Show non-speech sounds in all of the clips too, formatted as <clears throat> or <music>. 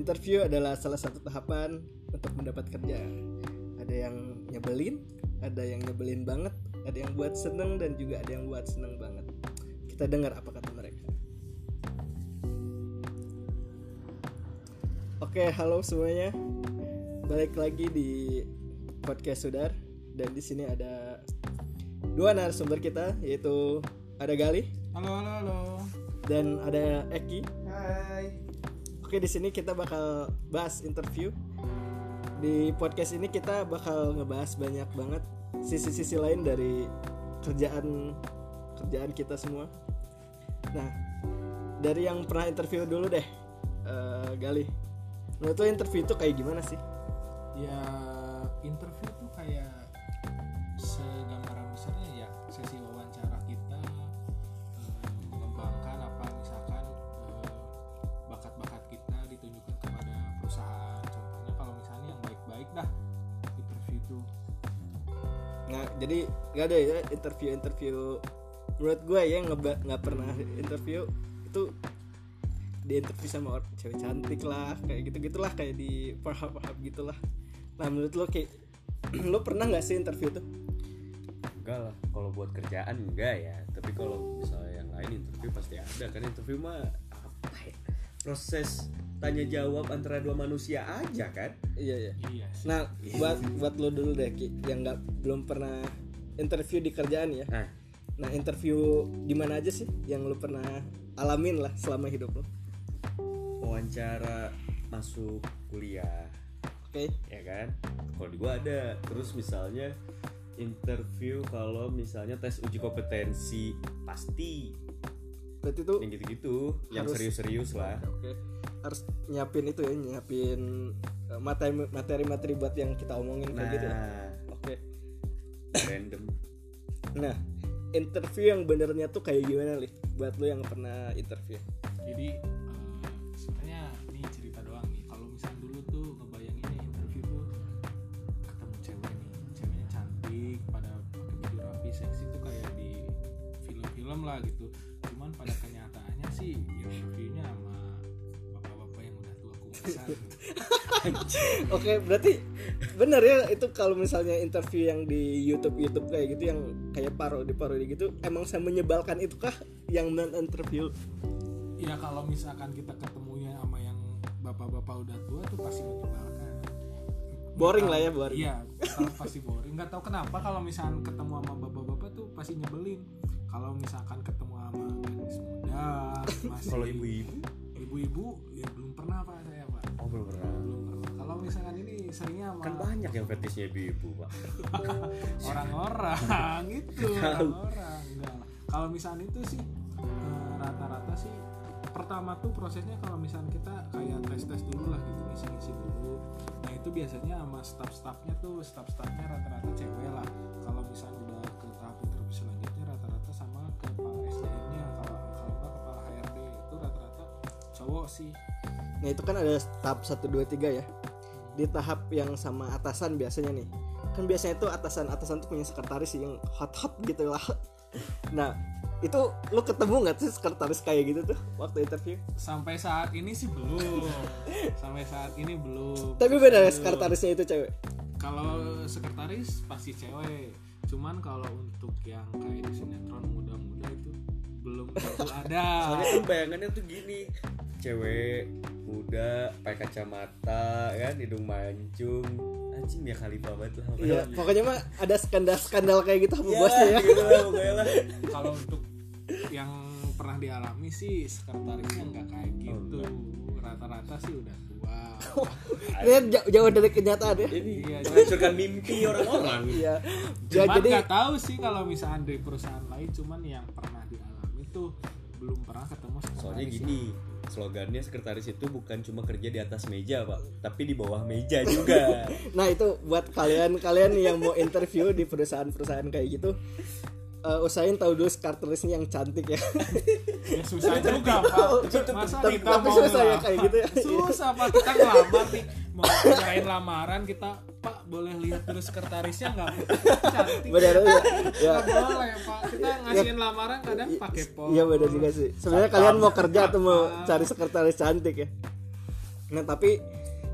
interview adalah salah satu tahapan untuk mendapat kerja. Ada yang nyebelin, ada yang nyebelin banget, ada yang buat seneng dan juga ada yang buat seneng banget. Kita dengar apa kata mereka. Oke, halo semuanya. Balik lagi di podcast Sudar dan di sini ada dua narasumber kita yaitu ada Gali Halo, halo, halo. dan ada Eki. Hai. Oke, di sini kita bakal bahas interview. Di podcast ini kita bakal ngebahas banyak banget sisi-sisi lain dari kerjaan kerjaan kita semua. Nah, dari yang pernah interview dulu deh, Eh, Gali. Menurut lo interview itu kayak gimana sih? Ya, interview jadi gak ada ya interview-interview. Menurut gue ya nggak nggak pernah interview itu di interview sama orang cewek cantik lah kayak gitu gitulah kayak di paham paham gitulah. Nah menurut lo kayak <clears throat> lo pernah nggak sih interview tuh? Enggak lah kalau buat kerjaan enggak ya. Tapi kalau misalnya yang lain interview pasti ada kan interview mah apa ya proses tanya jawab antara dua manusia aja kan? Iya iya. Iya. Sih. nah buat buat lo dulu deh Ki yang nggak belum pernah interview di kerjaan ya. Nah nah interview di mana aja sih yang lo pernah alamin lah selama hidup lo wawancara masuk kuliah. Oke. Ya kan? Kalau di gua ada. Terus misalnya interview kalau misalnya tes uji kompetensi pasti. Berarti tuh yang gitu-gitu yang serius-serius lah. Oke. Harus nyiapin itu ya, nyiapin eh, materi materi-materi buat yang kita omongin kayak nah gitu. ya. Oke. random Nah, interview yang benernya tuh kayak gimana, Li? Buat lu yang pernah interview. Jadi eh, sebenarnya ini cerita doang nih. Kalau misalnya dulu tuh ngebayanginnya interview tuh ketemu cewek nih, ceweknya cantik, pada pakai baju rapi, seksi tuh kayak di film-film lah gitu. <laughs> Oke, berarti bener ya itu kalau misalnya interview yang di YouTube YouTube kayak gitu yang kayak parodi parodi gitu emang saya menyebalkan itu kah yang non interview? Ya kalau misalkan kita ketemunya sama yang bapak-bapak udah tua tuh pasti menyebalkan. Boring Nggak lah ya, boring. Iya, pasti boring. Nggak tahu kenapa kalau misalkan ketemu sama bapak-bapak tuh pasti nyebelin. Kalau misalkan ketemu sama gadis muda, <laughs> masih kalau ibu-ibu ibu-ibu ya belum pernah pak belum pernah Belum pernah. Kalau misalkan ini seringnya sama kan banyak yang fetishnya ibu-ibu pak <laughs> orang-orang <laughs> gitu, Tahu. orang-orang. Enggak. Kalau misalkan itu sih eh, rata-rata sih pertama tuh prosesnya kalau misalkan kita kayak tes-tes dulu lah gitu ngisi-ngisi dulu nah itu biasanya sama staff-staffnya tuh staff-staffnya rata-rata cewek lah kalau misalnya udah ke tahap interview selanjutnya rata-rata sama kepala SDM-nya kalau kalau nggak kepala HRD itu rata-rata cowok sih Nah, itu kan ada tahap 1 2 3 ya. Di tahap yang sama atasan biasanya nih. Kan biasanya tuh atasan-atasan tuh punya sekretaris yang hot-hot gitu lah. <laughs> Nah, itu lu ketemu nggak sih sekretaris kayak gitu tuh waktu interview? sampai saat ini sih belum <laughs> sampai saat ini belum Tapi beda ya sekretarisnya itu cewek. kalau sekretaris pasti cewek cuman kalau untuk yang kayak di sinetron muda-muda itu belum <laughs> tentu ada. Soalnya kan bayangannya tuh gini cewek muda pakai kacamata kan hidung mancung. Anjing ya khalifah banget lah Iya, pokoknya mah ada skandal-skandal kayak gitu sama ya, bosnya. ya. <laughs> gitu lah kalau untuk yang pernah dialami sih sekretarisnya nggak kayak gitu. rata-rata sih udah tua. <laughs> Ini jauh, jauh dari kenyataan ya. ini Iya, menghancurkan mimpi orang-orang. Iya. Ya cuman jadi nggak tahu sih kalau misalnya dari perusahaan lain cuman yang pernah tuh belum pernah ketemu sekretaris soalnya gini slogannya sekretaris itu bukan cuma kerja di atas meja pak tapi di bawah meja juga. <laughs> Nah itu buat kalian-kalian yang mau interview di perusahaan-perusahaan kayak gitu eh, usahain tahu dulu sekretarisnya yang cantik ya. <laughs> ya susah juga pak masa tapi, kita tapi mau susah ya kayak gitu ya. <laughs> susah pak kita ngelamar nih mau ngerain lamaran kita pak boleh lihat dulu sekretarisnya nggak cantik Benar ya. ya. nggak boleh pak kita ngasihin lamaran kadang pakai pos Iya benar juga sih. Sebenarnya kalian mau kerja atau mau cari sekretaris cantik ya? Nah tapi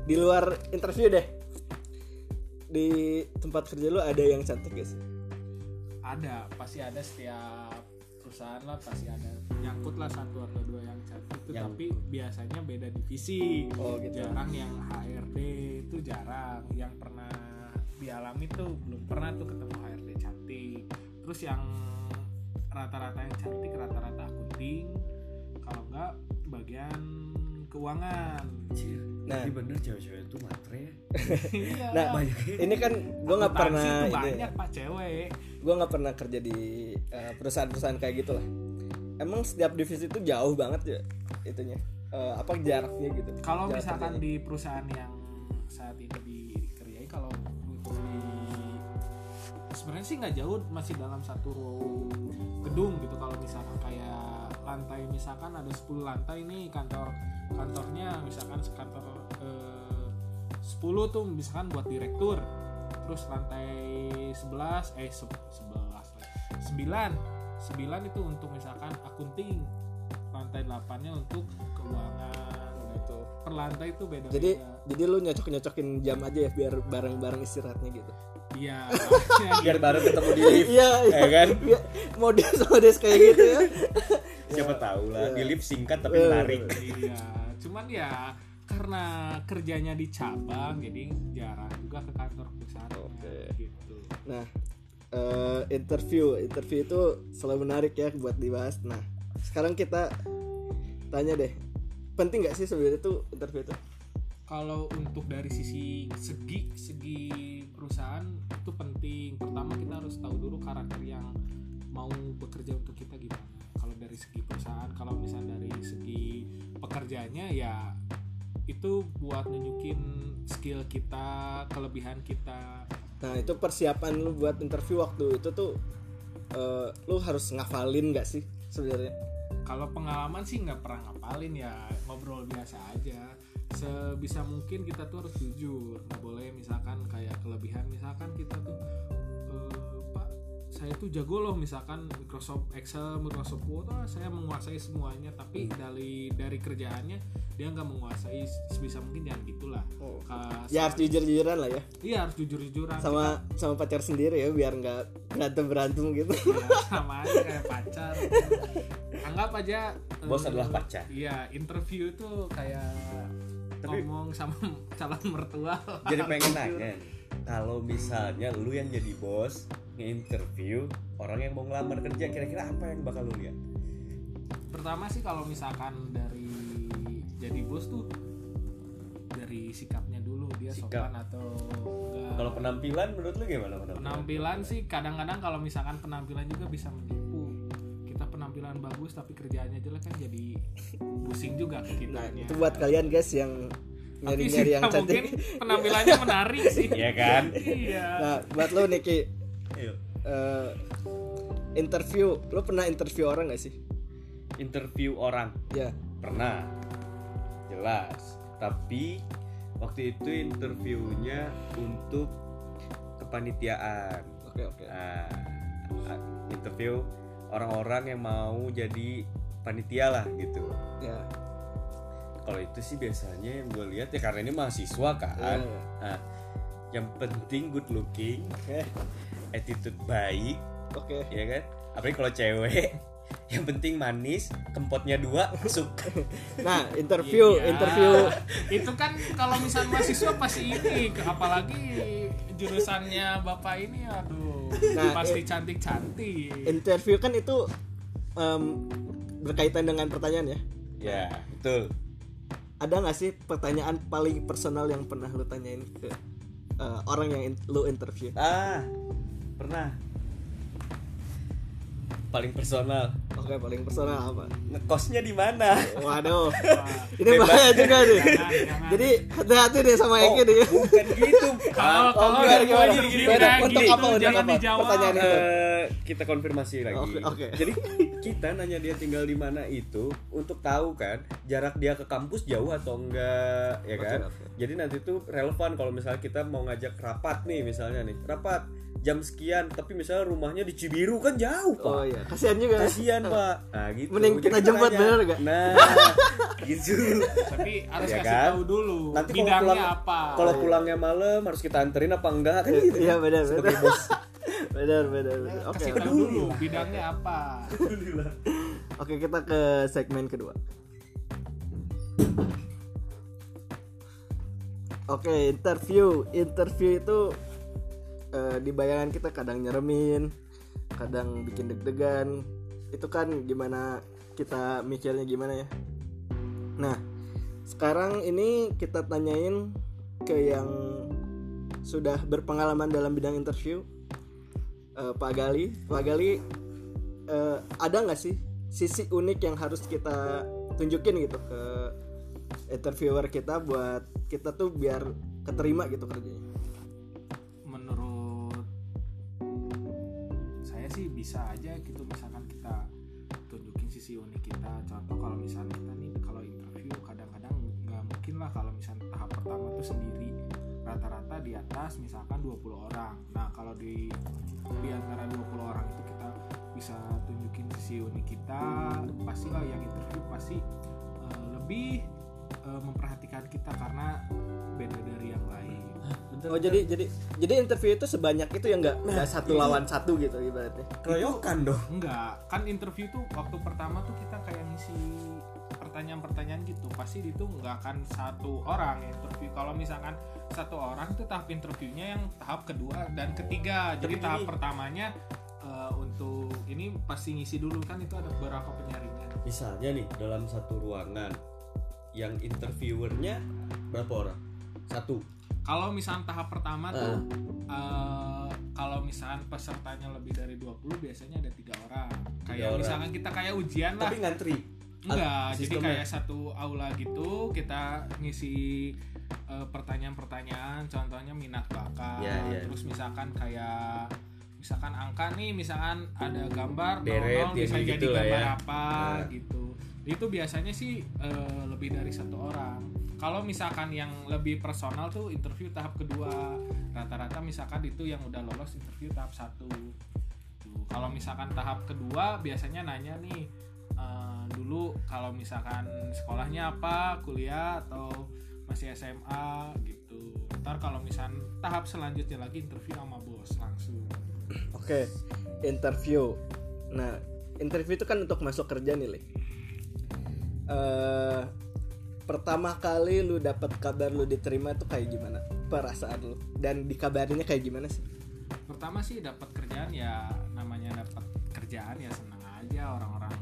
di luar interview deh di tempat kerja lu ada yang cantik gak sih? Ada pasti ada setiap perusahaan lah pasti ada. Nyangkut lah satu atau dua yang cantik itu Yang- tapi biasanya beda divisi. Oh, gitu. jarang yang HRD itu jarang. Yang pernah dialami tuh belum pernah tuh ketemu HRD cantik. Terus yang rata-rata yang cantik rata-rata akunting. Kalau enggak bagian keuangan Anjir. Nah. Nah, bener cewek-cewek itu matre ya. Iya. Nah Banyak. ini kan gue nggak pernah ini, banyak pak cewek gue nggak pernah kerja di eh, perusahaan-perusahaan kayak gitu lah. Emang setiap divisi itu jauh banget ya itunya Eh, apa jaraknya gitu? kalau Jarak misalkan kerjanya. di perusahaan yang saat ini dikerjai kalau untuk di sebenarnya sih nggak jauh masih dalam satu gedung gitu kalau misalkan kayak lantai misalkan ada 10 lantai nih kantor kantornya misalkan kantor eh, 10 tuh misalkan buat direktur terus lantai 11 eh se- 11 9 9 itu untuk misalkan akunting lantai 8 nya untuk keuangan gitu per lantai itu beda Jadi jadi lu nyocok nyocokin jam aja ya biar bareng-bareng istirahatnya gitu. iya <laughs> Biar bareng ketemu di lift. Iya iya Ya kan? Iya, model model kayak gitu ya. <laughs> Siapa tahu lah, Iya. di lift singkat tapi Iya. menarik. iya cuman ya karena kerjanya di cabang jadi jarang juga ke kantor perusahaan Oke. gitu Nah, eh, interview, interview itu selalu menarik ya buat dibahas. Nah, sekarang kita tanya deh, penting nggak sih sebenarnya tuh interview itu? kalau untuk dari sisi segi segi perusahaan itu penting pertama kita harus tahu dulu karakter yang mau bekerja untuk kita gimana kalau dari segi perusahaan kalau misalnya dari segi pekerjaannya ya itu buat nunjukin skill kita kelebihan kita. Nah, itu persiapan lu buat interview waktu itu tuh eh, lu harus ngafalin nggak sih sebenarnya? kalau pengalaman sih nggak pernah ngapalin ya ngobrol biasa aja. Sebisa mungkin kita tuh harus jujur. Nggak boleh misalkan kayak kelebihan. Misalkan kita tuh saya tuh jago loh misalkan Microsoft Excel Microsoft Word ah, saya menguasai semuanya. Tapi dari dari kerjaannya dia nggak menguasai sebisa mungkin jangan gitulah. Oh. Ka- Ya harus jujur-jujuran lah ya, iya harus jujur jujuran sama sama pacar sendiri ya biar nggak berantem berantem gitu. sama aja kayak pacar. Anggap aja Bos adalah pacar. iya interview tuh kayak Tapi- ngomong sama calon mertua. Jadi pengen nanya kalau misalnya lu yang jadi bos nge-interview orang yang mau ngelamar kerja kira-kira apa yang bakal lu lihat? pertama sih kalau misalkan dari jadi bos tuh dari sikapnya dulu dia Sikap. sopan atau enggak Kalau penampilan menurut lu gimana penampilan? penampilan sih kadang-kadang kalau misalkan penampilan juga bisa menipu kita penampilan bagus tapi kerjaannya jelek kan jadi pusing juga ke Nah, itu buat kalian guys yang tapi nyari-nyari sih yang <laughs> mungkin cantik. penampilannya <laughs> menarik sih Iya kan? iya Nah, buat lo Niki Ayo. eh, interview, lo pernah interview orang gak sih? Interview orang Ya, pernah, jelas. Tapi waktu itu interviewnya untuk kepanitiaan. oke oke. Nah, interview orang-orang yang mau jadi panitia lah gitu. Ya, Kalau itu sih biasanya yang gue lihat ya karena ini mahasiswa kan. Iya. Nah, yang penting good looking, oke attitude baik, oke. ya kan? Apalagi kalau cewek, <laughs> yang penting manis, kempotnya dua masuk. <laughs> Nah, interview, Iya. interview, <laughs> itu kan kalau misalnya mahasiswa pasti ini apalagi jurusannya bapak ini aduh Nah, pasti cantik cantik interview kan itu em, berkaitan dengan pertanyaan ya. ya, betul. Ada nggak sih pertanyaan paling personal yang pernah lo tanyain ke eh, orang yang in- lo interview? Ah, pernah. Paling personal. Oke, paling personal apa? Ngekosnya di mana? Waduh, Wah, <laughs> ini bahaya juga nih. jangan, jangan. Jadi hati-hati deh sama Oh, Eki nih. bukan gitu. kalau Ah, kalau gimana, gimana? gini, gini, Beda. kayak Untuk gitu, apa, itu. Kita konfirmasi lagi. Oke, oke. Jadi kita nanya dia tinggal di mana itu untuk tahu kan jarak dia ke kampus jauh atau enggak, ya kan? oke. Jadi nanti tuh relevan kalau misalnya kita mau ngajak rapat nih misalnya nih rapat jam sekian tapi misalnya rumahnya di Cibiru kan jauh pak oh iya kasihan juga ya. kasihan pak <laughs> nah gitu Mending kita jemput, bener gak? nah <laughs> gitu tapi harus Ya kasih kan? tahu dulu nanti kalau bidangnya pulang apa kalau pulangnya malam harus kita anterin apa enggak kan gitu Iya, benar, sebagai benar. bos benar benar benar. oke oke. tahu dulu bidangnya apa. <laughs> Oke kita ke segmen kedua. Oke interview. Interview itu eh, di bayangan kita kadang nyeremin kadang bikin deg-degan. Itu kan gimana kita mikirnya gimana ya? Nah sekarang ini kita tanyain ke yang sudah berpengalaman dalam bidang interview Eh, Pak Gali. Pak Gali eh, ada nggak sih sisi unik yang harus kita tunjukin gitu ke interviewer kita buat kita tuh biar keterima gitu kerjanya? Menurut saya sih bisa aja gitu misalkan kita tunjukin sisi unik kita. Contoh kalau misalnya kita nih kalau interview kadang-kadang nggak mungkin lah kalau misalnya tahap pertama tuh sendiri rata-rata di atas misalkan 20 orang. Nah kalau di di antara 20 orang itu kita bisa tunjukin sisi unik kita pastilah yang interview pasti eh, lebih eh, memperhatikan kita karena beda dari yang lain. Oh jadi jadi jadi interview itu sebanyak itu ya nggak? Nggak satu ini- lawan satu gitu ibaratnya? Keroyokan dong. Enggak, kan interview tuh waktu pertama tuh kita kayak ngisi pertanyaan-pertanyaan gitu. Pasti itu enggak akan satu orang yang interview. Kalau misalkan satu orang tuh tahap interviewnya yang tahap kedua dan ketiga. Jadi Tapi tahap pertamanya eh, untuk ini pasti ngisi dulu kan itu ada beberapa penyaringan. misalnya nih dalam satu ruangan yang interviewernya berapa orang satu Kalau misalkan tahap pertama tuh eh, kalau misalkan pesertanya lebih dari 20 biasanya ada tiga orang. Kayak orang. misalkan kita kayak ujian lah. tapi ngantri Enggak, jadi kayak satu aula gitu kita ngisi eh, pertanyaan-pertanyaan, contohnya minat bakat, Ya, ya. terus misalkan kayak misalkan angka nih, misalkan ada gambar Deret, 00 bisa yang jadi gitu lah gambar ya. apa Nah. gitu. Itu biasanya sih eh, lebih dari satu orang. Kalau misalkan yang lebih personal tuh interview tahap kedua, rata-rata misalkan itu yang udah lolos interview tahap satu. Kalau misalkan tahap kedua biasanya nanya nih eh, dulu kalau misalkan sekolahnya apa, kuliah atau masih SMA gitu. Ntar kalau misalkan tahap selanjutnya lagi interview sama bos langsung. oke interview nah interview itu kan untuk masuk kerja nih Le. Eh, pertama kali lu dapat kabar lu diterima tuh kayak gimana perasaan lu dan dikabarinnya kayak gimana sih Pertama sih dapat kerjaan ya namanya dapat kerjaan ya senang aja orang-orang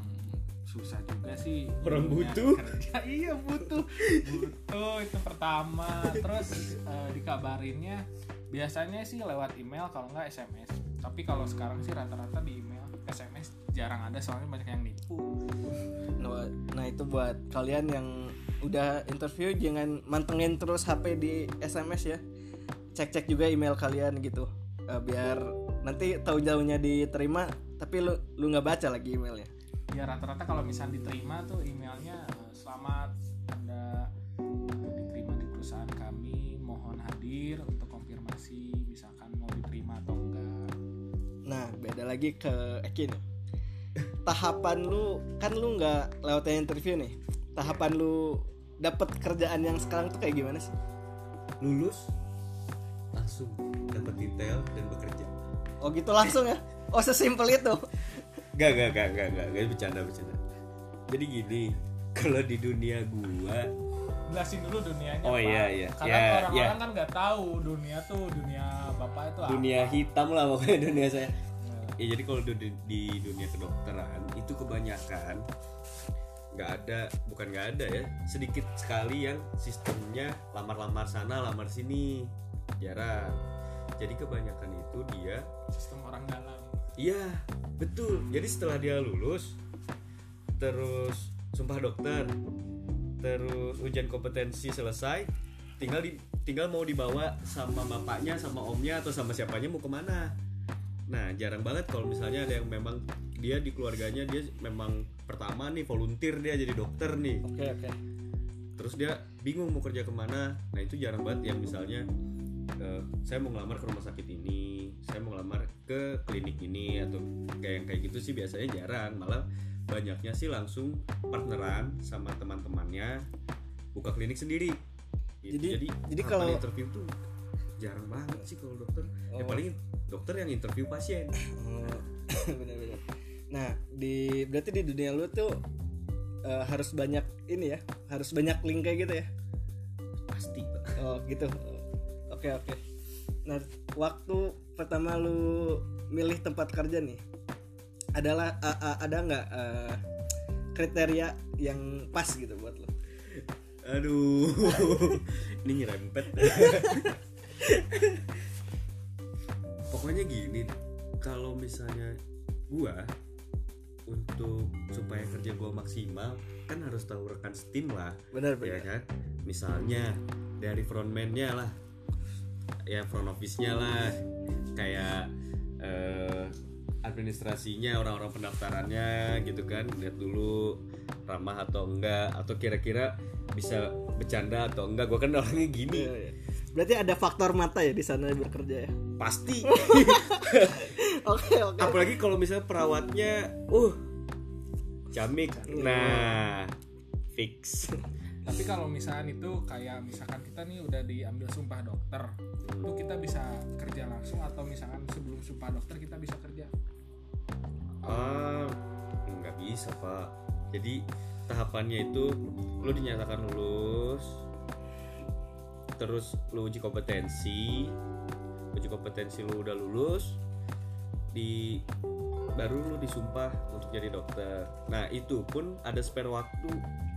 susah juga sih Orang butuh. kerja <laughs> iya butuh butuh itu pertama terus eh, dikabarinnya biasanya sih lewat email kalau nggak SMS tapi kalau sekarang sih rata-rata di email SMS jarang ada soalnya banyak yang nipu Nah, nah itu buat kalian yang udah interview jangan mantengin terus HP di SMS ya. Cek-cek juga email kalian gitu. Eh, biar nanti tahu jauhnya diterima tapi lu lu nggak baca lagi emailnya. Ya rata-rata kalau misalnya diterima tuh emailnya eh, selamat anda eh, diterima di perusahaan kami mohon hadir untuk konfirmasi misalkan mau diterima atau enggak Nah, beda lagi ke Eki nih. Tahapan lu kan lu nggak lewatin interview nih. Tahapan lu dapat kerjaan yang sekarang tuh kayak gimana sih? lulus langsung dapat detail dan bekerja Oh gitu langsung ya? Oh sesimpel itu. Gak, gak, gak, gak, gak, gak, bercanda, bercanda. Jadi gini, <laughs> kalau di dunia gua, jelasin dulu dunianya Oh, Pak. iya, iya. karena Ya, orang-orang ya. kan nggak tahu dunia tuh dunia bapak itu dunia apa hitam lah pokoknya dunia saya. Nah, Ya jadi kalau di, di dunia kedokteran itu kebanyakan nggak ada, bukan nggak ada ya, sedikit sekali yang sistemnya lamar-lamar sana, lamar sini, jarang. Jadi kebanyakan itu dia sistem orang dalam Iya, betul. Jadi setelah dia lulus, terus sumpah dokter, terus ujian kompetensi selesai, tinggal di, tinggal mau dibawa sama bapaknya, sama omnya atau sama siapanya mau ke mana. Nah, jarang banget kalau misalnya ada yang memang dia di keluarganya dia memang pertama nih volunteer dia jadi dokter nih Oke oke. terus dia bingung mau kerja ke mana nah itu jarang banget yang misalnya eh, saya mau ngelamar ke rumah sakit ini saya mau ngelamar ke klinik ini atau kayak yang kayak gitu sih biasanya jarang malah banyaknya sih langsung partneran sama teman-temannya buka klinik sendiri Gitu. Jadi- jadi jadi kalau- interview tuh jarang banget sih kalau dokter ya Oh. paling dokter yang interview pasien Oh, <coughs> benar-benar. Nah, di berarti di dunia lu tuh eh, harus banyak ini ya, harus banyak link kayak gitu ya. pasti Oh, gitu. Oke, oke. Nah, waktu pertama lu milih tempat kerja nih, adalah a- a- ada nggak eh, kriteria yang pas gitu buat lu? aduh <laughs> ini nyerempet pokoknya gini kalau misalnya gua untuk supaya kerja gua maksimal kan harus tahu rekan steam lah Benar, ya benar. kan misalnya dari frontman-nya lah ya front office-nya lah. Kayak eh, administrasinya orang-orang pendaftarannya gitu kan. Lihat dulu ramah atau enggak atau kira-kira bisa bercanda atau enggak. Gua kan orangnya gini. Iya, iya. Berarti ada faktor mata ya di sana bekerja ya. pasti. <laughs> Oke, oke. apalagi kalau misalnya perawatnya uh jamik. Nah fix tapi kalau misalkan itu kayak misalkan kita nih udah diambil sumpah dokter itu kita bisa kerja langsung atau misalkan sebelum sumpah dokter kita bisa kerja Ah, nggak bisa pak. Jadi tahapannya itu lu dinyatakan lulus, terus lu uji kompetensi, uji kompetensi lu udah lulus, di baru lu disumpah untuk jadi dokter. Nah itu pun ada spare waktu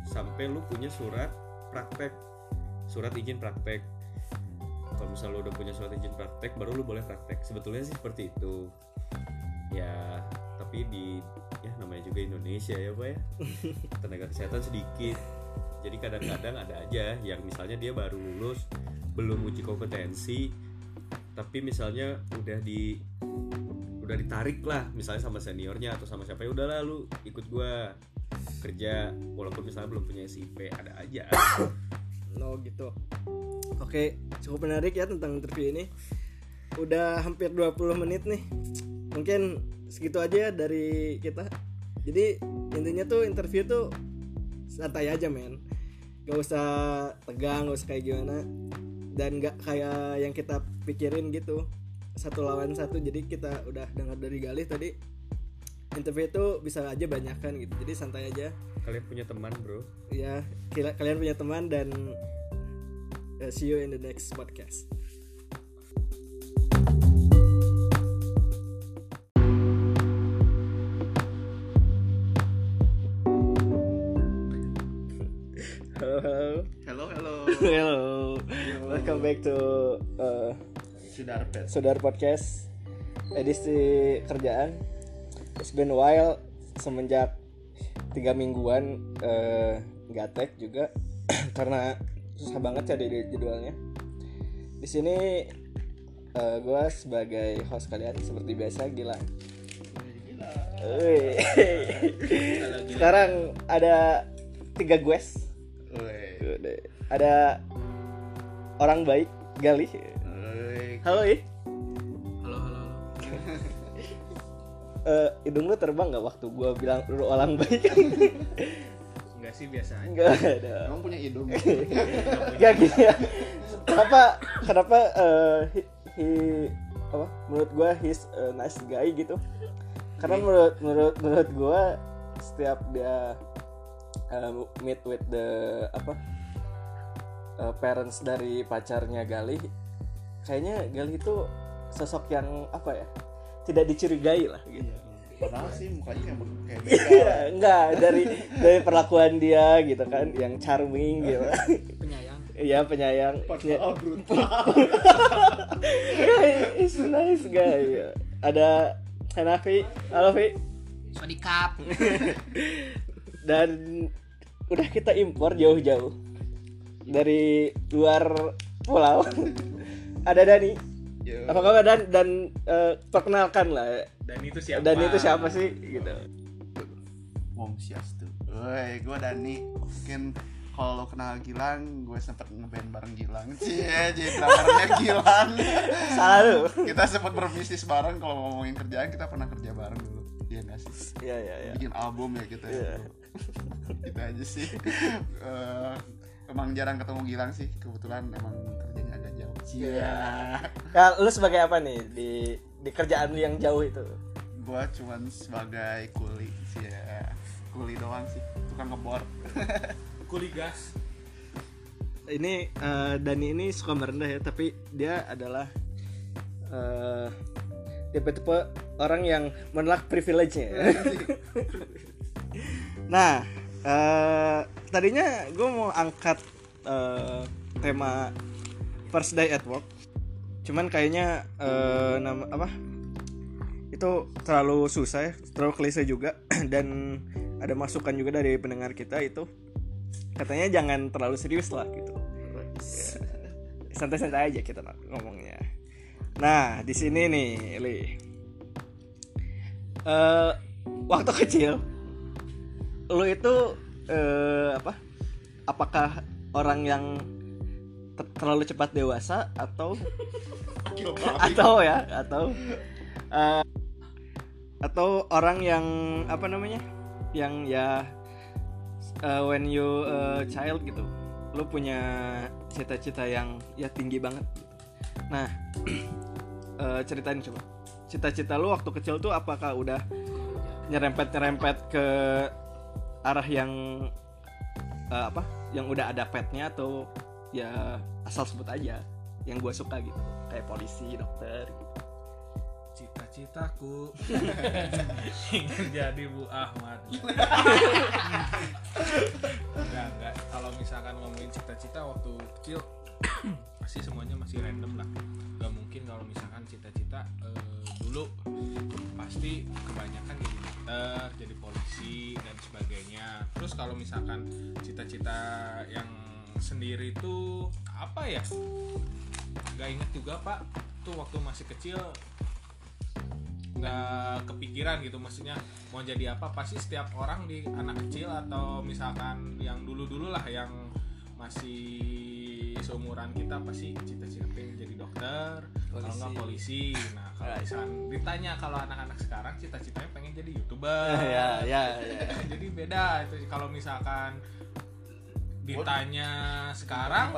sampai lu punya surat praktek, surat izin praktek. Kalau misalnya lu udah punya surat izin praktek, baru lu boleh praktek. Sebetulnya sih seperti itu. Ya, tapi di ya namanya juga Indonesia ya pak ya <laughs> tenaga kesehatan sedikit jadi kadang-kadang ada aja yang misalnya dia baru lulus belum uji kompetensi tapi misalnya udah di udah ditarik lah misalnya sama seniornya atau sama siapa ya udahlah lu ikut gua kerja walaupun misalnya belum punya SIP ada aja No gitu. Oke, cukup menarik ya tentang interview ini. Udah hampir 20 menit nih. Mungkin segitu aja dari kita. Jadi intinya tuh interview tuh santai aja men. Gak usah tegang, gak usah kayak gimana. Dan gak kayak yang kita pikirin gitu. Satu lawan satu. Jadi kita udah dengar dari Galih tadi. Interview itu bisa aja banyak kan gitu. Jadi santai aja kalian punya teman bro ya kalian punya teman dan uh, see you in the next podcast halo halo Halo, <laughs> halo. halo welcome back to uh, Sudah pet. Saudara Podcast edisi kerjaan. It's been a while semenjak tiga mingguan eh, nggak tag juga <clears throat> karena susah banget cari jadwalnya. Di sini gue sebagai host kalian seperti biasa gila. Gila. <laughs> Sekarang ada tiga guest. Ada orang baik Gali Halo i halo halo halo <laughs> Eh, hidung lu terbang nggak waktu gua bilang lu orang baik <laughs> enggak sih biasa aja Enggak ada. Emang punya hidung? <laughs> Enggak gini ya. Kenapa kenapa eh, he, he- apa? Menurut gua he's a nice guy gitu. Karena menurut menurut menurut gua setiap dia eh, meet with the apa? eh, parents dari pacarnya Galih kayaknya Galih itu sosok yang apa ya? Tidak dicurigai lah gitu. Padahal sih mukanya kayak kayak Iya, begal. <laughs> enggak dari dari perlakuan dia gitu kan yang charming gitu. penyayang Iya penyayang. Padahal brutal. A nice guy. Ada Hanafi, halo Vi. Swadikap Dan udah kita impor jauh-jauh dari luar pulau. Ada Dani. Yo. Apa kabar Dan dan eh, perkenalkan lah. dan itu siapa Dan itu siapa sih gitu. Om Syastu. Woi, gue Dani. Mungkin kalau lo kenal Gilang, gue sempet ngeband bareng Gilang. Cie, jadi drummernya Gilang. salah lu kita sempat berbisnis bareng kalau ngomongin kerjaan kita pernah kerja bareng dulu. Iya nggak sih? iya iya iya Bikin album ya kita Iya. ya. Kita aja sih. Eh, emang jarang ketemu Gilang sih. Kebetulan emang kerjanya agak jauh. Iya. Ya, <laughs> lu sebagai apa nih di di kerjaan lu yang jauh itu? Gue cuman sebagai kuli sih ya. Kuli doang sih. Tukang ngebor. <laughs> kuli gas Ini eh, Dani ini suka merendah ya, tapi dia adalah eh tipe-tipe orang yang menolak privilege-nya. <laughs> nah, eh tadinya gue mau angkat eh, tema first day at work, cuman kayaknya eh, nama apa? Itu terlalu susah ya, terlalu klise juga. <clears throat> Dan ada masukan juga dari pendengar kita itu. Katanya jangan terlalu serius lah gitu. <laughs> Santai-santai aja kita ngomongnya. Nah di sini nih Li. Eh, waktu kecil lu itu eh, apa? Apakah orang yang ter- terlalu cepat dewasa atau atau ya atau eh, atau orang yang apa namanya? Yang ya uh, when you a child gitu. Lu punya cita-cita yang ya tinggi banget. Gitu. nah <clears throat> eh, ceritain coba. Cita-cita lu waktu kecil tuh apakah udah nyerempet nyerempet ke arah yang eh, apa yang udah ada petnya atau ya asal sebut aja yang gua suka gitu. Kayak polisi dokter gitu. cita-citaku ingin <laughs> jadi Bu Ahmad. <laughs> Enggak enggak. Kalau misalkan ngomongin cita-cita waktu kecil <clears throat> pasti semuanya masih random lah mungkin kalau misalkan cita-cita eh, dulu pasti kebanyakan jadi dokter jadi polisi dan sebagainya. Terus kalau misalkan cita-cita yang sendiri itu apa ya? Nggak inget juga pak. Tuh waktu masih kecil nggak kepikiran gitu. Maksudnya mau jadi apa? Pasti setiap orang di anak kecil atau misalkan yang dulu dulu lah yang masih seumuran kita pasti cita-cita pengen jadi dokter kalau nggak polisi nah kalau Ya, misalkan ditanya kalau anak-anak sekarang cita-citanya pengen jadi youtuber. Ya ya ya jadi beda itu kalau misalkan ditanya sekarang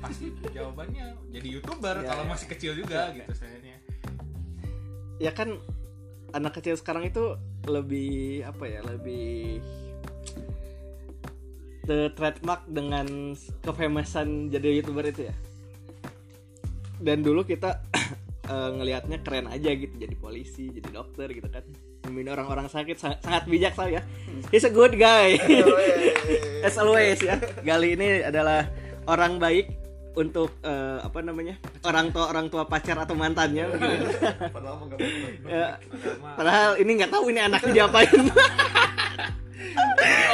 pasti jawabannya jadi youtuber Ya, kalau ya. masih kecil juga Ya, gitu sayanya ya kan anak kecil sekarang itu lebih apa ya lebih the trademark dengan kefamousan jadi youtuber itu ya dan dulu kita <coughs> eh, ngelihatnya keren aja gitu jadi polisi jadi dokter gitu kan. Membina orang-orang sakit sangat, sangat bijak saya he's a good guy. As always. Ya. Gali ini adalah orang baik untuk eh, apa namanya orang tua orang tua pacar atau mantannya. Begitu. <laughs> Padahal. <laughs> Ya, Padahal ini nggak tahu ini anaknya diapain.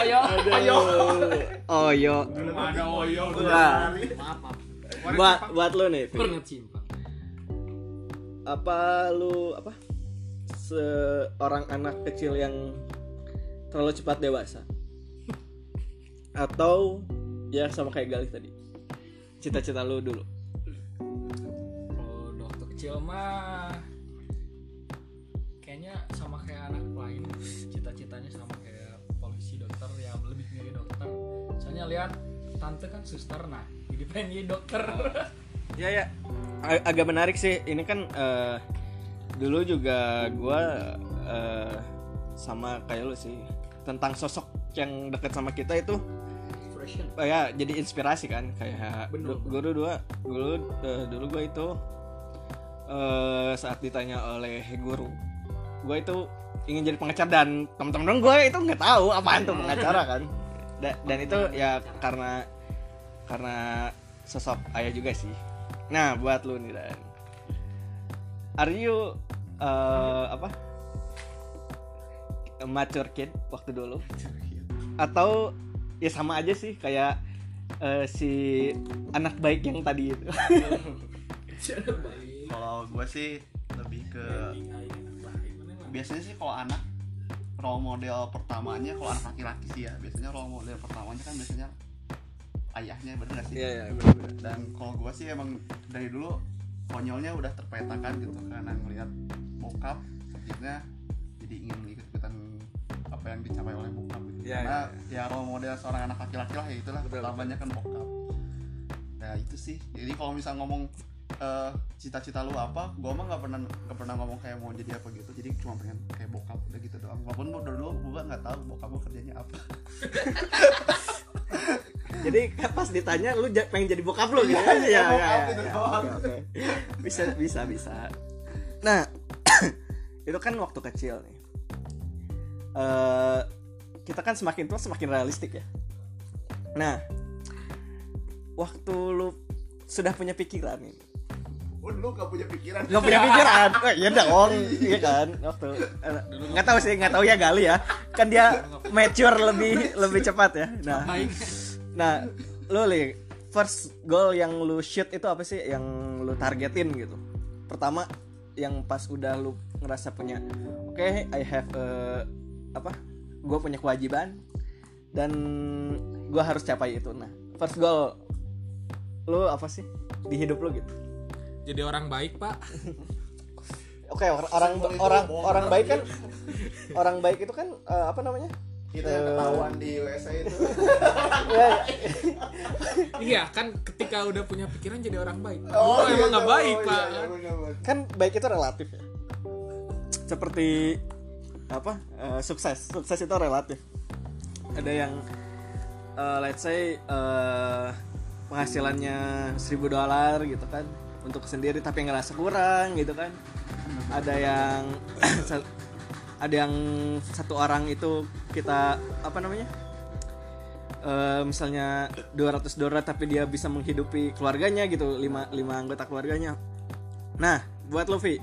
Oyo. ayo oh yo belum ada oyo Nah, Maaf, maaf. Buat buat lo nih simpang. apa lu apa? Seorang anak kecil yang terlalu cepat dewasa. Atau ya sama kayak Galih tadi. Cita-cita lu dulu. Kalau waktu kecil mah kayaknya sama kayak anak lain. Cita-citanya sama kayak polisi dokter yang lebih milih dokter. Soalnya lihat tante kan suster nah jadi pengen jadi dokter. <laughs> Ya ya. Agak menarik sih. Ini kan eh, dulu juga gua eh, sama kayak lu sih tentang sosok yang dekat sama kita itu. Oh ya jadi inspirasi kan. Kayak Bener. gue dulu dua dulu eh, dulu gue itu eh saat ditanya oleh guru gue itu ingin jadi pengacara dan temen-temen gue itu nggak tahu apaan tuh pengacara kan. Da- dan itu ya karena karena sosok ayah juga sih. Nah buat lu nih dan. Are you eh, apa? A mature kid waktu dulu? Atau ya sama aja sih kayak eh, si anak baik yang tadi itu? <laughs> Kalau gue sih lebih ke biasanya sih kalau anak role model pertamanya kalau anak laki-laki sih ya biasanya role model pertamanya kan biasanya ayahnya bener gak sih? Iya iya benar-benar dan kalau gua sih emang dari dulu konyolnya udah terpetakan gitu karena ngelihat bokap akhirnya jadi ingin ikut ikutan apa yang dicapai oleh bokap gitu. Iya, karena ya role model seorang anak laki-laki lah ya itulah Betul, utamanya kan bokap. Nah itu sih. Jadi kalau misal ngomong eh, cita-cita lu apa gua mah nggak pernah nggak pernah ngomong kayak mau jadi apa gitu. Jadi cuma pengen kayak bokap udah gitu doang. Walaupun dulu gua nggak tahu bokap gua kerjanya apa <laughs> jadi pas ditanya lu pengen jadi bokap lu? Gitu. Oke, oke. bisa bisa bisa. Nah <coughs> itu kan waktu kecil nih. Eh, kita kan semakin tua semakin realistik ya. Nah waktu lu sudah punya pikiran nih. Oh lu gak punya pikiran? Nggak punya pikiran. Oh, <laughs> iya dong iya kan? Waktu eh, nggak tahu sih nggak tahu ya Gali ya. Kan dia mature lebih lebih cepat ya. Nah Nah, lu li first goal yang lu shoot itu apa sih yang lu targetin gitu? Pertama yang pas udah lu ngerasa punya oke I have a, apa? Gue punya kewajiban dan gue harus capai itu. Nah, first goal lu apa sih di hidup lu gitu? jadi orang baik pak Oke, or- orang orang bohong. orang baik kan orang baik itu kan eh, apa namanya? Yang ketahuan di USA itu. Ya, <laughs> iya kan ketika udah punya pikiran jadi orang baik. Oh, oh, iya, emang nggak oh, baik iya, pak. iya, bener-bener. kan baik itu relatif ya. Seperti apa eh, sukses. Sukses itu relatif. Ada yang eh, let's say eh, penghasilannya 1000 dolar gitu kan untuk sendiri tapi ngerasa kurang gitu kan. Ada yang <clears throat> ada yang satu orang itu kita apa namanya? Eh, misalnya 200 dolar tapi dia bisa menghidupi keluarganya gitu lima lima anggota keluarganya. Nah, buat Luffy,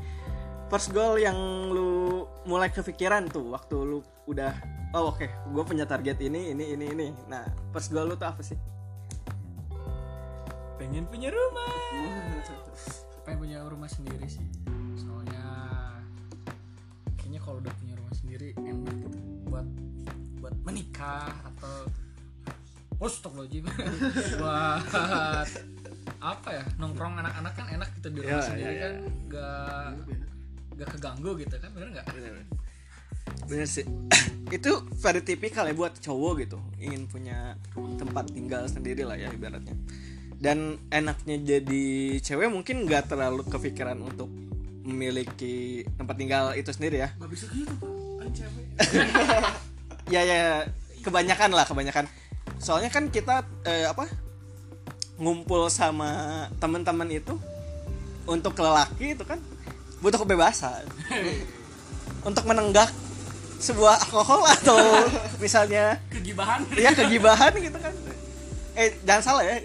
first goal yang lu mulai kepikiran tuh waktu lu udah oh oke, gue punya target ini, ini, ini, ini. Nah, first goal lu tuh apa sih? pengen punya rumah. Pengen punya rumah sendiri sih. Soalnya kayaknya kalau udah punya sendiri enak gitu buat buat menikah atau Astagfirullahaladzim. <laughs> Buat apa ya? Nongkrong anak-anak kan enak gitu di rumah Ya, sendiri ya, kan. gak gak keganggu gitu kan bener nggak? Bener sih. <clears throat> itu very tipikal ya buat cowok gitu, ingin punya tempat tinggal sendiri lah ya ibaratnya. Dan enaknya jadi cewek mungkin nggak terlalu kepikiran untuk memiliki tempat tinggal itu sendiri ya. nggak bisa gitu pak cewek ya ya kebanyakan lah kebanyakan. Soalnya kan kita eh, apa ngumpul sama teman-teman itu untuk lelaki itu kan butuh kebebasan. Untuk menenggak sebuah alkohol atau misalnya kegibahan. Ya kegibahan gitu kan. Eh jangan salah ya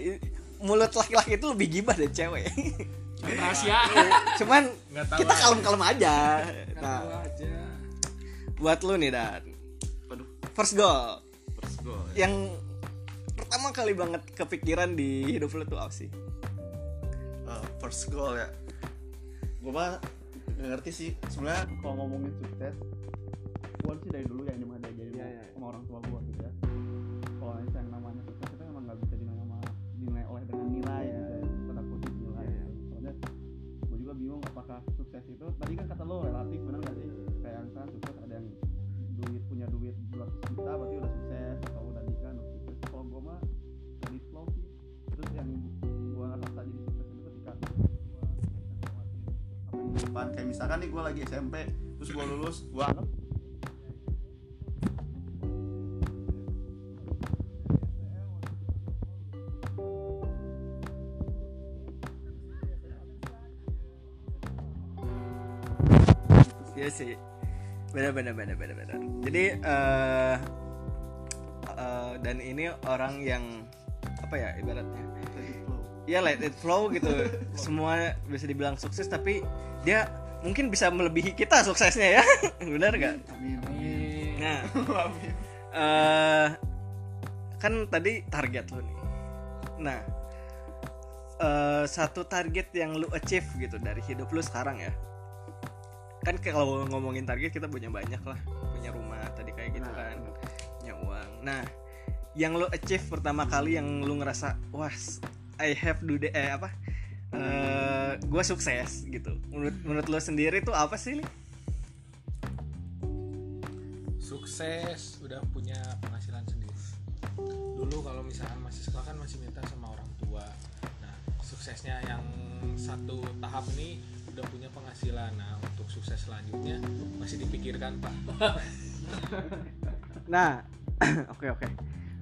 mulut laki-laki itu lebih gibah dari cewek. Rahasia. Cuman kita aja. kalem-kalem aja. Nah. aja buat lu nih dan Waduh, first goal first goal. yang pertama kali banget kepikiran di hidup lu tuh apa sih? Uh, first goal ya gue mah nggak ngerti sih sebenarnya kalau ngomongin sukses gue sih dari dulu yang di mana diajarin Iya, iya. sama orang tua gue misalkan nih gue lagi SMP terus gue lulus gue anggap Iya sih. Benar benar benar benar benar. Jadi eh eh, dan ini orang yang apa ya ibaratnya? Ya let it flow gitu. Semua bisa dibilang sukses tapi dia mungkin bisa melebihi kita suksesnya ya. <laughs> Benar gak? amin Nah, <laughs> amin eh kan tadi target lu nih. Nah, eh satu target yang lu achieve gitu dari hidup lu sekarang ya. Kan kalau ngomongin target kita punya banyak lah, punya rumah tadi kayak gitu Nah, kan, punya uang. Nah, yang lu achieve pertama kali yang lu ngerasa wah I have do the eh apa eh gue sukses gitu. Menurut menurut lu sendiri tuh apa sih Li? sukses udah punya penghasilan sendiri. Dulu kalau misalkan masih sekolah kan masih minta sama orang tua. Nah suksesnya yang satu tahap ini udah punya penghasilan. Nah untuk sukses selanjutnya masih dipikirkan pak. <laughs> Nah, <clears throat> oke oke.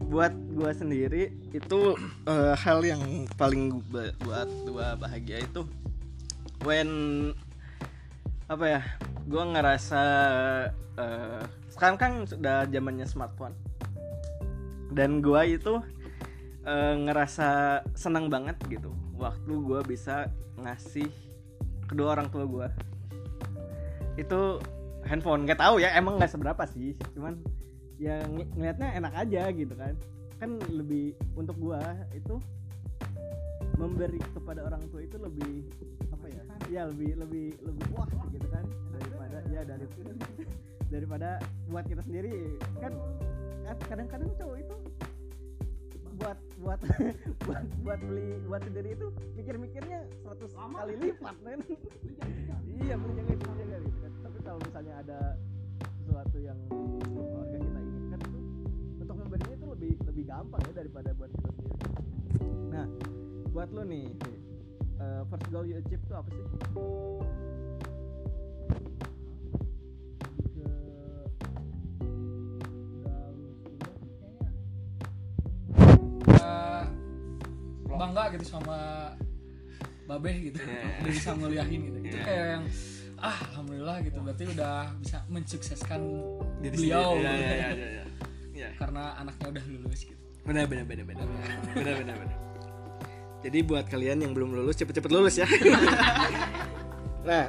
Buat gua sendiri itu eh, hal yang paling ba- buat gua bahagia itu when apa ya? Gua ngerasa eh, sekarang kan sudah zamannya smartphone. Dan gua itu eh, ngerasa senang banget gitu waktu gua bisa ngasih kedua orang tua gua itu handphone nggak tahu ya emang nggak seberapa sih cuman ya ng- ngelihatnya enak aja gitu kan. Kan lebih untuk gua itu memberi kepada orang tua itu lebih apa ya ya lebih lebih lebih wah gitu kan. Daripada ya dari daripada buat kita sendiri. Kan kan kadang-kadang cowok itu buat buat <laughs> buat buat beli buat sendiri itu mikir-mikirnya 100 kali lipat men. <laughs> Iya menjaga itu menjaga gitu kan. Tapi kalau misalnya ada sesuatu yang keluarga kita gampang ya daripada buat kita sendiri. Nah buat lo nih eh, first goal you achieve tuh apa sih? Eh, bangga gitu sama babeh gitu. <laughs> Udah bisa nguliahin gitu. Itu kayak yang ah alhamdulillah gitu. Berarti udah bisa mensukseskan beliau ya, ya, ya, ya, ya. Ya. karena anaknya udah lulus gitu benar benar benar benar. Benar benar benar. Jadi buat kalian yang belum lulus cepet-cepet lulus ya. <laughs> Nah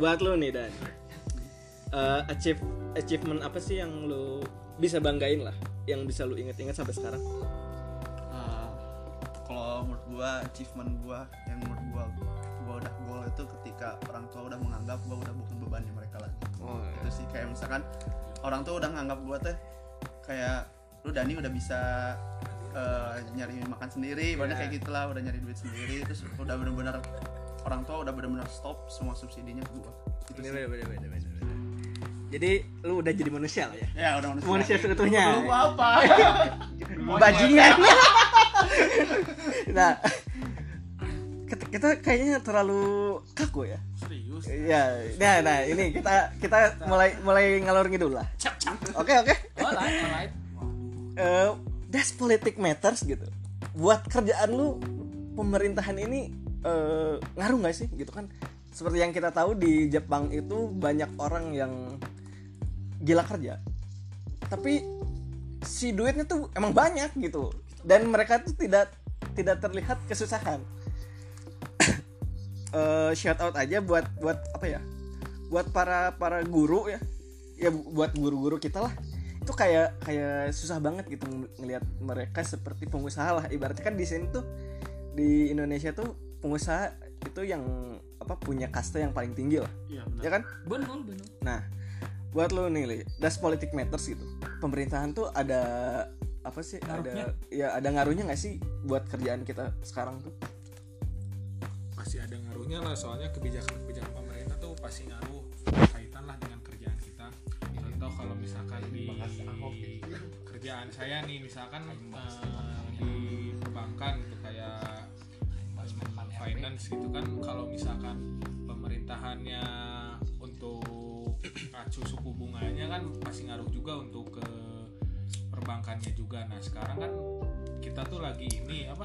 buat lo nih dan. Eh, achieve achievement apa sih yang lo bisa banggain lah yang bisa lo inget-inget sampai sekarang? Ah, kalau menurut gua achievement gua yang menurut gua gua udah goal itu ketika orang tua udah menganggap gua udah bukan bebannya mereka lagi. Oh itu sih kayak misalkan orang tua udah nganggap gua teh kayak lu Dani udah bisa eh, nyari makan sendiri banyak kayak gitulah udah nyari duit sendiri terus udah bener-bener orang tua udah bener-bener stop semua subsidinya ke gua. Itu sih. benar benar benar benar jadi lu udah jadi manusia lah ya? Ya udah manusia, manusia seutuhnya. Lu apa? <laughs> Bajingan. <laughs> nah kita, kita kayaknya terlalu kaku ya? Serius? Ya nah nah ini kita kita mulai mulai ngalor ngidul lah. Oke oke. Alright alright Eh, does politic matters gitu. Buat kerjaan lu pemerintahan ini eh, ngaruh nggak sih? Gitu kan? Seperti yang kita tahu di Jepang itu banyak orang yang gila kerja. Tapi si duitnya tuh emang banyak gitu. Dan mereka tuh tidak tidak terlihat kesusahan. <coughs> Eh, shout out aja buat buat apa ya? Buat para para guru ya. Ya bu- buat guru-guru kita lah itu kayak kayak susah banget gitu ng- ngelihat mereka seperti pengusaha lah. Ibaratnya kan di sini tuh di Indonesia tuh pengusaha itu yang apa punya kasta yang paling tinggi lah. Iya benar. Ya kan? Benar benar. Nah buat lo nih Li, das politik matters gitu? Pemerintahan tuh ada apa sih Ngaruhnya? ada ya ada ngaruhnya nggak sih buat kerjaan kita sekarang tuh? Pasti ada ngaruhnya lah soalnya kebijakan-kebijakan pemerintah tuh pasti ngaruh kalau misalkan di kerjaan saya nih misalkan eh, di perbankan gitu kayak finance gitu kan kalau misalkan pemerintahannya untuk acu suku bunganya kan pasti ngaruh juga untuk ke perbankannya juga. Nah sekarang kan kita tuh lagi ini apa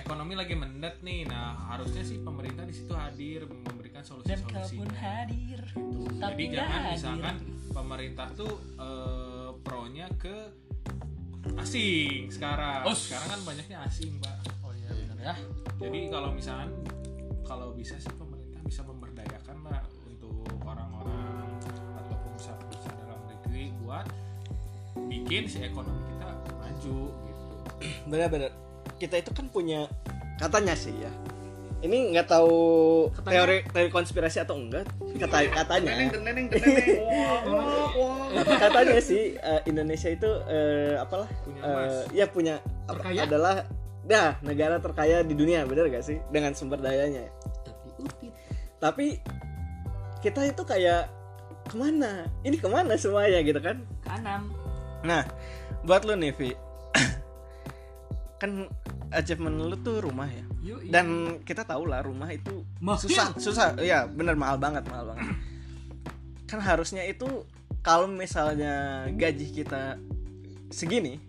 ekonomi lagi mendet nih. Nah harusnya sih pemerintah di situ hadir memberikan dan solusi-solusi kalaupun hadir jadi tapi nggak jangan hadir. misalkan pemerintah tuh eh, pronya ke asing sekarang. Oh. sekarang kan banyaknya asing mbak. Oh iya benar ya. Jadi kalau misalkan kalau bisa sih pemerintah bisa memberdayakan lah untuk orang-orang atau pengusaha-pengusaha dalam negeri buat bikin si ekonomi kita maju gitu. Benar-benar kita itu kan punya katanya sih ya. Ini nggak tahu Katanya- teori teori konspirasi atau enggak? Kata katanya. Katanya sih eh, Indonesia itu eh, apalah Punya eh, emas. ya punya apa- Terkaya? adalah dah negara terkaya di dunia bener gak sih? Dengan sumber dayanya. Tapi upit. Tapi kita itu kayak ke mana? Ini ke mana semuanya gitu kan? Kanan. Nah buat lu nih Vi kan achievement lu tuh rumah ya. Yuk dan kita tahu lah rumah itu Mahal. susah susah. Ya bener mahal banget mahal banget. Kan harusnya itu kalau misalnya gaji kita segini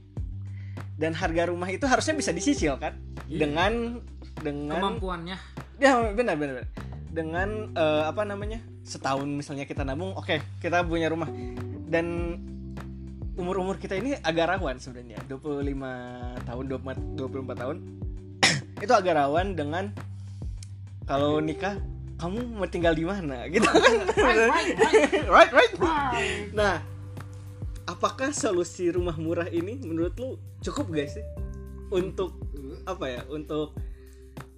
dan harga rumah itu harusnya bisa disicil kan? Iya. dengan dengan kemampuannya. Ya benar benar benar. dengan eh, apa namanya setahun misalnya kita nabung oke kita punya rumah. Dan umur umur kita ini agak rawan sebenarnya. 25 tahun 24 tahun. <coughs> Itu agak rawan dengan kalau nikah kamu mau tinggal di mana <laughs> gitu kan? <laughs> Right. Right. Nah apakah solusi rumah murah ini menurut lu cukup gak sih? Untuk apa ya? Untuk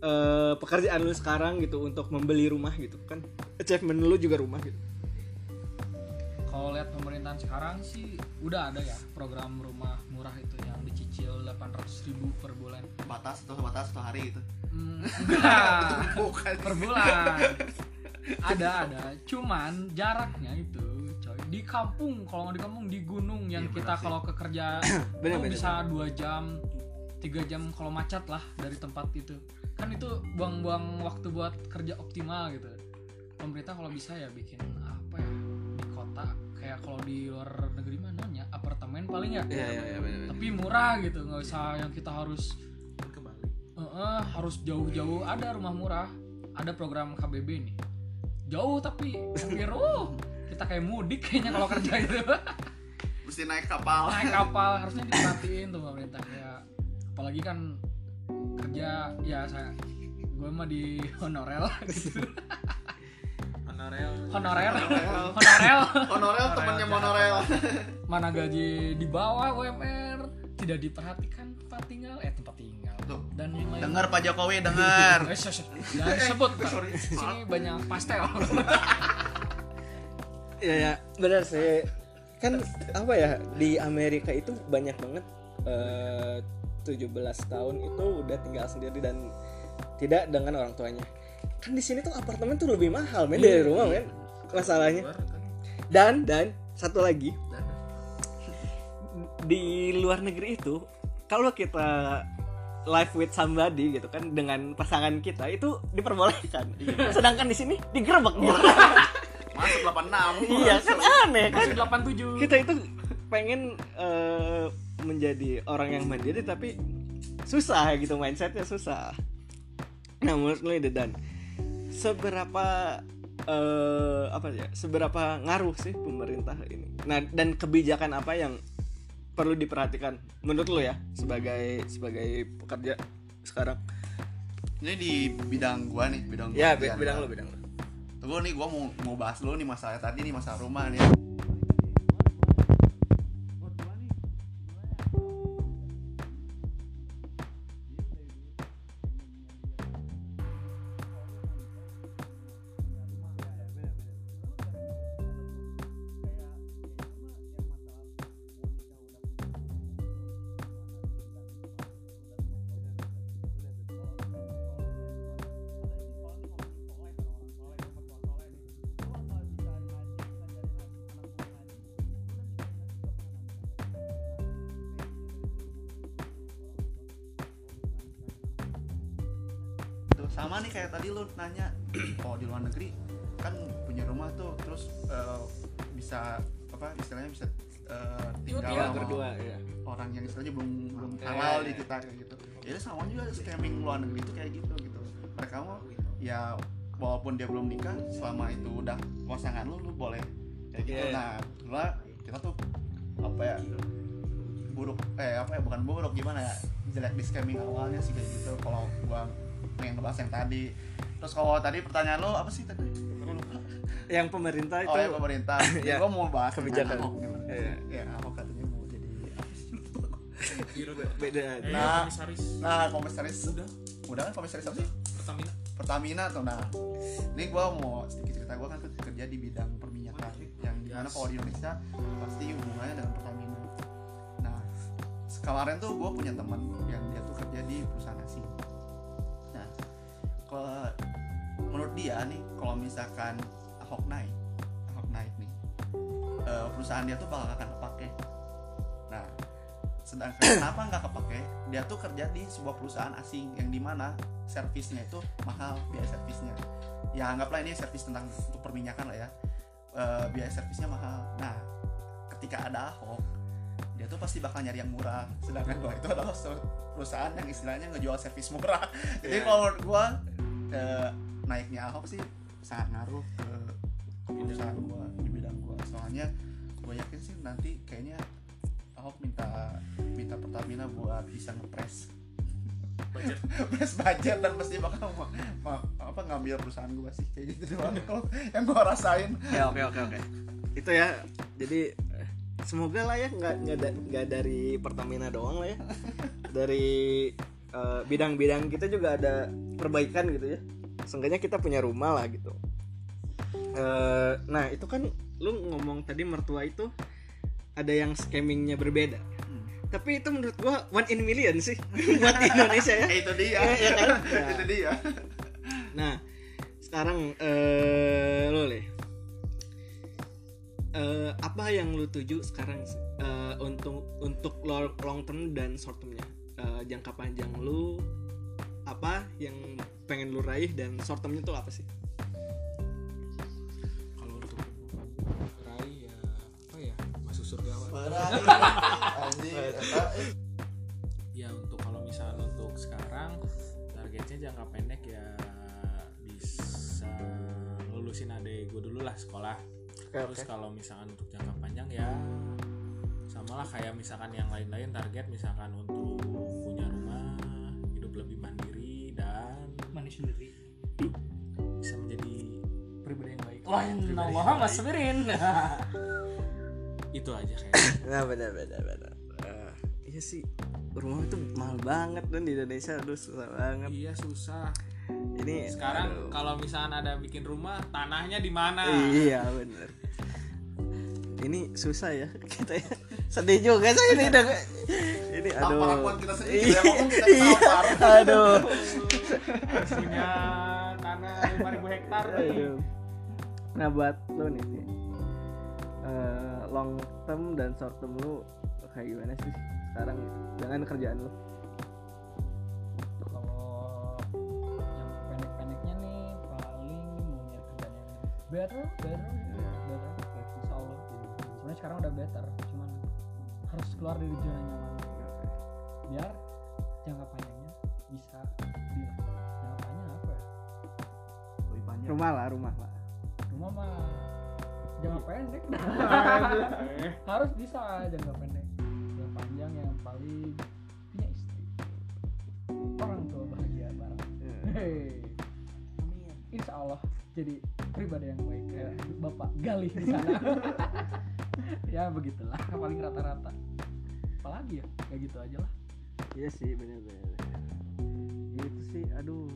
eh, pekerjaan lu sekarang gitu untuk membeli rumah gitu kan? Achievement lu juga rumah gitu kalau lihat pemerintahan sekarang sih udah ada ya program rumah murah itu yang dicicil 800.000 ribu per bulan. Batas atau batas atau hari gitu? Hmm, <laughs> enggak. Bukan. Per bulan. Ada ada. Cuman jaraknya itu coy di kampung kalau nggak di kampung di gunung yang Iya, kita kalau ke kerja <clears throat> itu bisa dua jam tiga jam kalau macet lah dari tempat itu. Kan itu buang-buang waktu buat kerja optimal gitu. Pemerintah kalau bisa ya bikin apa ya kota kayak kalau di luar negeri mana ya apartemen paling ya. Iya, iya, iya, benar-benar. tapi murah gitu nggak usah yang kita harus ke Bali Eh, eh, harus jauh-jauh. Ada rumah murah ada program KBB nih. Jauh tapi hampir oh kita kayak mudik kayaknya kalau kerja itu. <laughs> Mesti naik kapal. Naik kapal harusnya diperhatiin tuh pemerintah ya. Apalagi kan kerja ya saya gue mah di honorel gitu <laughs> honorel. Honorel. Honorel. Honorel. Temennya monorel. mana gaji di bawah UMR tidak diperhatikan tempat tinggal? Eh tempat tinggal. Tuh. dan yang lain dengar Pak Jokowi dengar. <laughs> Eh, jangan sebut sorry. sini banyak pastel. <laughs> Iya ya, benar sih. Kan apa ya di Amerika itu banyak banget eh, 17 tahun itu udah tinggal sendiri dan tidak dengan orang tuanya. Kan di sini tuh apartemen tuh lebih mahal men dari rumah men. Masalahnya. Kan Dan dan satu lagi di luar negeri itu kalau kita live with somebody gitu kan dengan pasangan kita itu diperbolehkan. Sedangkan di sini digerebek gitu. masuk 86 iya kan aneh kan. masih 87 kita itu pengen eh, menjadi orang yang mandiri tapi susah gitu mindsetnya susah nah menurut ide dan seberapa eh, apa ya seberapa ngaruh sih pemerintah ini? Nah dan kebijakan apa yang perlu diperhatikan menurut lu ya sebagai sebagai pekerja sekarang? Ini di bidang gua nih bidang gua ya bidang gua. lu bidang lu Tunggu nih gua mau mau bahas dulu nih masalah tadi nih masalah rumah nih sama nih kayak tadi lu nanya <clears throat> oh di luar negeri kan punya rumah tuh terus eh, bisa apa istilahnya bisa eh, tinggal sama berdua ya orang yang istilahnya belum belum halal di kita kayak gitu. Ya sama juga scamming luar negeri itu kayak gitu gitu. Mereka mau ya walaupun dia belum nikah selama itu udah pasangan lu lu boleh kayak gitu. Iya. nah kebetulan kita tuh apa ya buruk eh apa ya bukan buruk gimana ya jelek di scamming awalnya sih kayak gitu. Kalau gua pengen ngebahas yang tadi. Terus kalau tadi pertanyaan lo apa sih tadi? Lupa. Yang pemerintah itu oh <laughs> ya pemerintah. Ya. gua mau bahas Kebijakan. Ahok Iya. ya Ahok katanya mau jadi apa sih? Biro beda. Nah. komisaris. nah komisaris. Udah. Udah kan komisaris apa sih? Pertamina. Pertamina tuh nah. Ini gue mau sedikit cerita. Gue kan kerja di bidang perminyakan yang di mana kalau di Indonesia pasti hubungannya dengan Pertamina. Nah kemarin tuh gue punya teman yang dia tuh kerja di perusahaan asing kalau menurut dia nih kalau misalkan Ahok naik Ahok naik nih eh, perusahaan dia tuh bakal akan kepake. Nah sedangkan <coughs> kenapa nggak kepake? Dia tuh kerja di sebuah perusahaan asing yang di mana servisnya itu mahal biaya servisnya. Ya anggaplah ini servis tentang untuk perminyakan lah ya. Eh, biaya servisnya mahal. Nah ketika ada Ahok dia tuh pasti bakal nyari yang murah. Sedangkan gua itu adalah perusahaan yang istilahnya ngejual servis murah. <laughs> Jadi Iya. kalau menurut eh, naiknya Ahok sih sangat ngaruh ke perusahaan gua. di bidang gua. Soalnya gue yakin sih nanti kayaknya Ahok minta minta Pertamina buat bisa ngepres Budget. <laughs> press budget dan pasti bakal ma- ma- apa ngambil perusahaan gua sih kayak gitu doang. <laughs> Kalau yang gua rasain. Ya oke oke oke. Itu ya. Jadi semoga lah ya nggak nggak da- nggak dari Pertamina doang lah ya. <laughs> Dari eh, bidang-bidang kita juga ada perbaikan gitu ya seenggaknya kita punya rumah lah gitu Eh, nah itu kan lu ngomong tadi mertua itu ada yang scammingnya berbeda Hmm. tapi itu menurut gua one in million sih <laughs> buat Indonesia ya <laughs> itu dia Iya, iya kan? <laughs> itu dia Nah, sekarang eh lo le. Eh, apa yang lu tuju sekarang eh, untuk untuk lo- long term dan short termnya? Eh, jangka panjang lu apa yang pengen lu raih dan short termnya tuh apa sih? kalau untuk raih ya apa ya? Masuk surga <laughs> ya untuk kalau misalnya untuk sekarang targetnya jangka pendek ya bisa lulusin adek gue dulu lah sekolah. Terus kalau misalkan untuk jangka panjang ya sama lah kayak misalkan yang lain-lain target misalkan untuk punya rumah hidup lebih mandiri dan mandi sendiri. bisa menjadi pribadi yang baik. Wah Muhammad baik. sebirin <laughs> itu aja kayaknya <laughs> Nah, benar benar benar. Eh, iya sih. Rumah itu mahal banget dan di Indonesia aduh susah banget. iya susah. Ini sekarang kalau misalnya ada bikin rumah tanahnya di mana? Iya bener Ini susah ya <laughs> kita ya Sedih juga sih ini udah. Ini aduh. kita sendiri ya, ngomong kita Iya. Aduh. Punya tanah 5000 hektar nih Aduh Nah buat lo nih Ci. Eh, Long term dan short term lu Kayak gimana sih sekarang? Dengan kerjaan lu. Kalau yang pendek-pendeknya nih paling mau nyari kerjaan yang better better better kayak insya Allah. Sebenarnya sekarang udah better cuman harus keluar dari zona nyaman biar jangka panjangnya bisa di jangka panjang apa ya? Lebih panjang Rumah lah rumah lah. Rumah mah jangka pendek. <laughs> Harus bisa jangka pendek. Jangka panjang yang paling punya istri. Orang tua bahagia bareng. Hei. Insya Allah jadi pribadi yang baik. Kayak Bapak Galih di sana. <laughs> <laughs> ya begitulah paling rata-rata. Apalagi ya? Kayak gitu aja lah. Iya sih bener Itu sih aduh.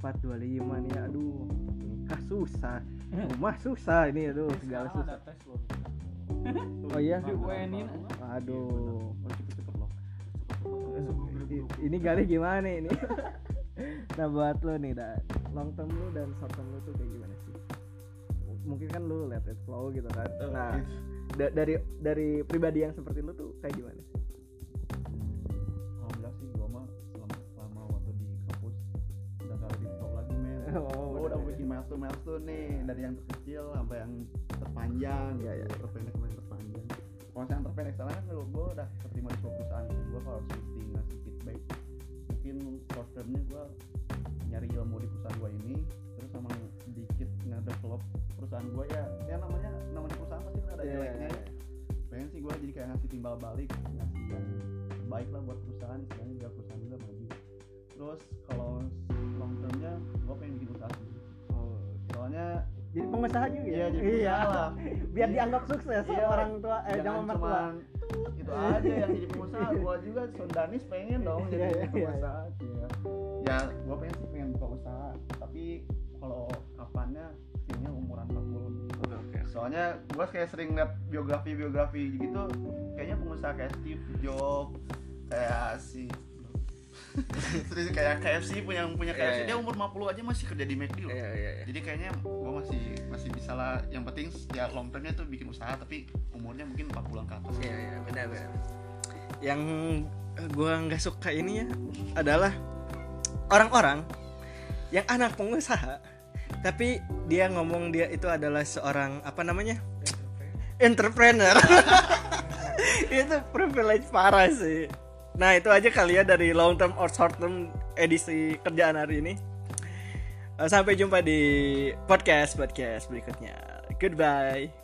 24 25 nih aduh. Nikah susah. Rumah susah ini aduh segala susah. oh iya? Di UN-in. aduh. Oh, cepet-cepet loh. I- ini gali gimana ini? <laughs> Nah buat lo nih dan. Long term lu dan short term lu tuh kayak gimana sih mungkin kan lu let it flow gitu kan. Nah da- dari dari pribadi yang seperti lu tuh kayak gimana? Alhamdulillah sih gua mah selama, selama waktu di kampus udah gak lebih top lagi men. <laughs> Oh, gua udah bikin milestone milestone nih dari yang terkecil sampai yang terpanjang Iya, iya. terpendek sampai yang terpanjang. Kalau yang terpendek sekarang kan gua, udah terima di sebuah perusahaan gua kalau harus mesti ngasih feedback mungkin short termnya gua perusahaan gua ya. Ya namanya namanya perusahaan pasti kan ada Iya, jeleknya iya, ya. Pengen sih gua jadi kayak ngasih timbal balik ngasih yang terbaik lah buat perusahaan istilahnya biar perusahaan juga maju. Terus kalau long termnya gua pengen bikin usaha sendiri oh. Soalnya jadi pengusaha juga iya ya? jadi lah. <laughs> Biar dianggap sukses Iya, orang tua eh jangan mertua. itu aja yang jadi pengusaha <laughs> gua juga Sondanis pengen dong jadi Iya, iya, iya. pengusaha iya. ya gua pengen sih pengen buka usaha. Tapi kalau kapannya kayaknya umuran 40 soalnya gua kayak sering liat biografi biografi gitu kayaknya pengusaha kayak Steve Jobs kayak si <laughs> terus kayak KFC punya punya KFC Iya, iya. dia umur 50 aja masih kerja di McD loh Iya, iya, iya. jadi kayaknya gue masih masih bisa lah. Yang penting ya long termnya tuh bikin usaha tapi umurnya mungkin 40 ke atas. Iya, iya, benar benar. Yang gua nggak suka ini ya adalah orang-orang yang anak pengusaha tapi dia ngomong dia itu adalah seorang apa namanya? Entrepreneur. <laughs> Itu privilege parah sih. Nah itu aja kali ya dari long term or short term edisi kerjaan hari ini. Eh, sampai jumpa di podcast podcast berikutnya. Goodbye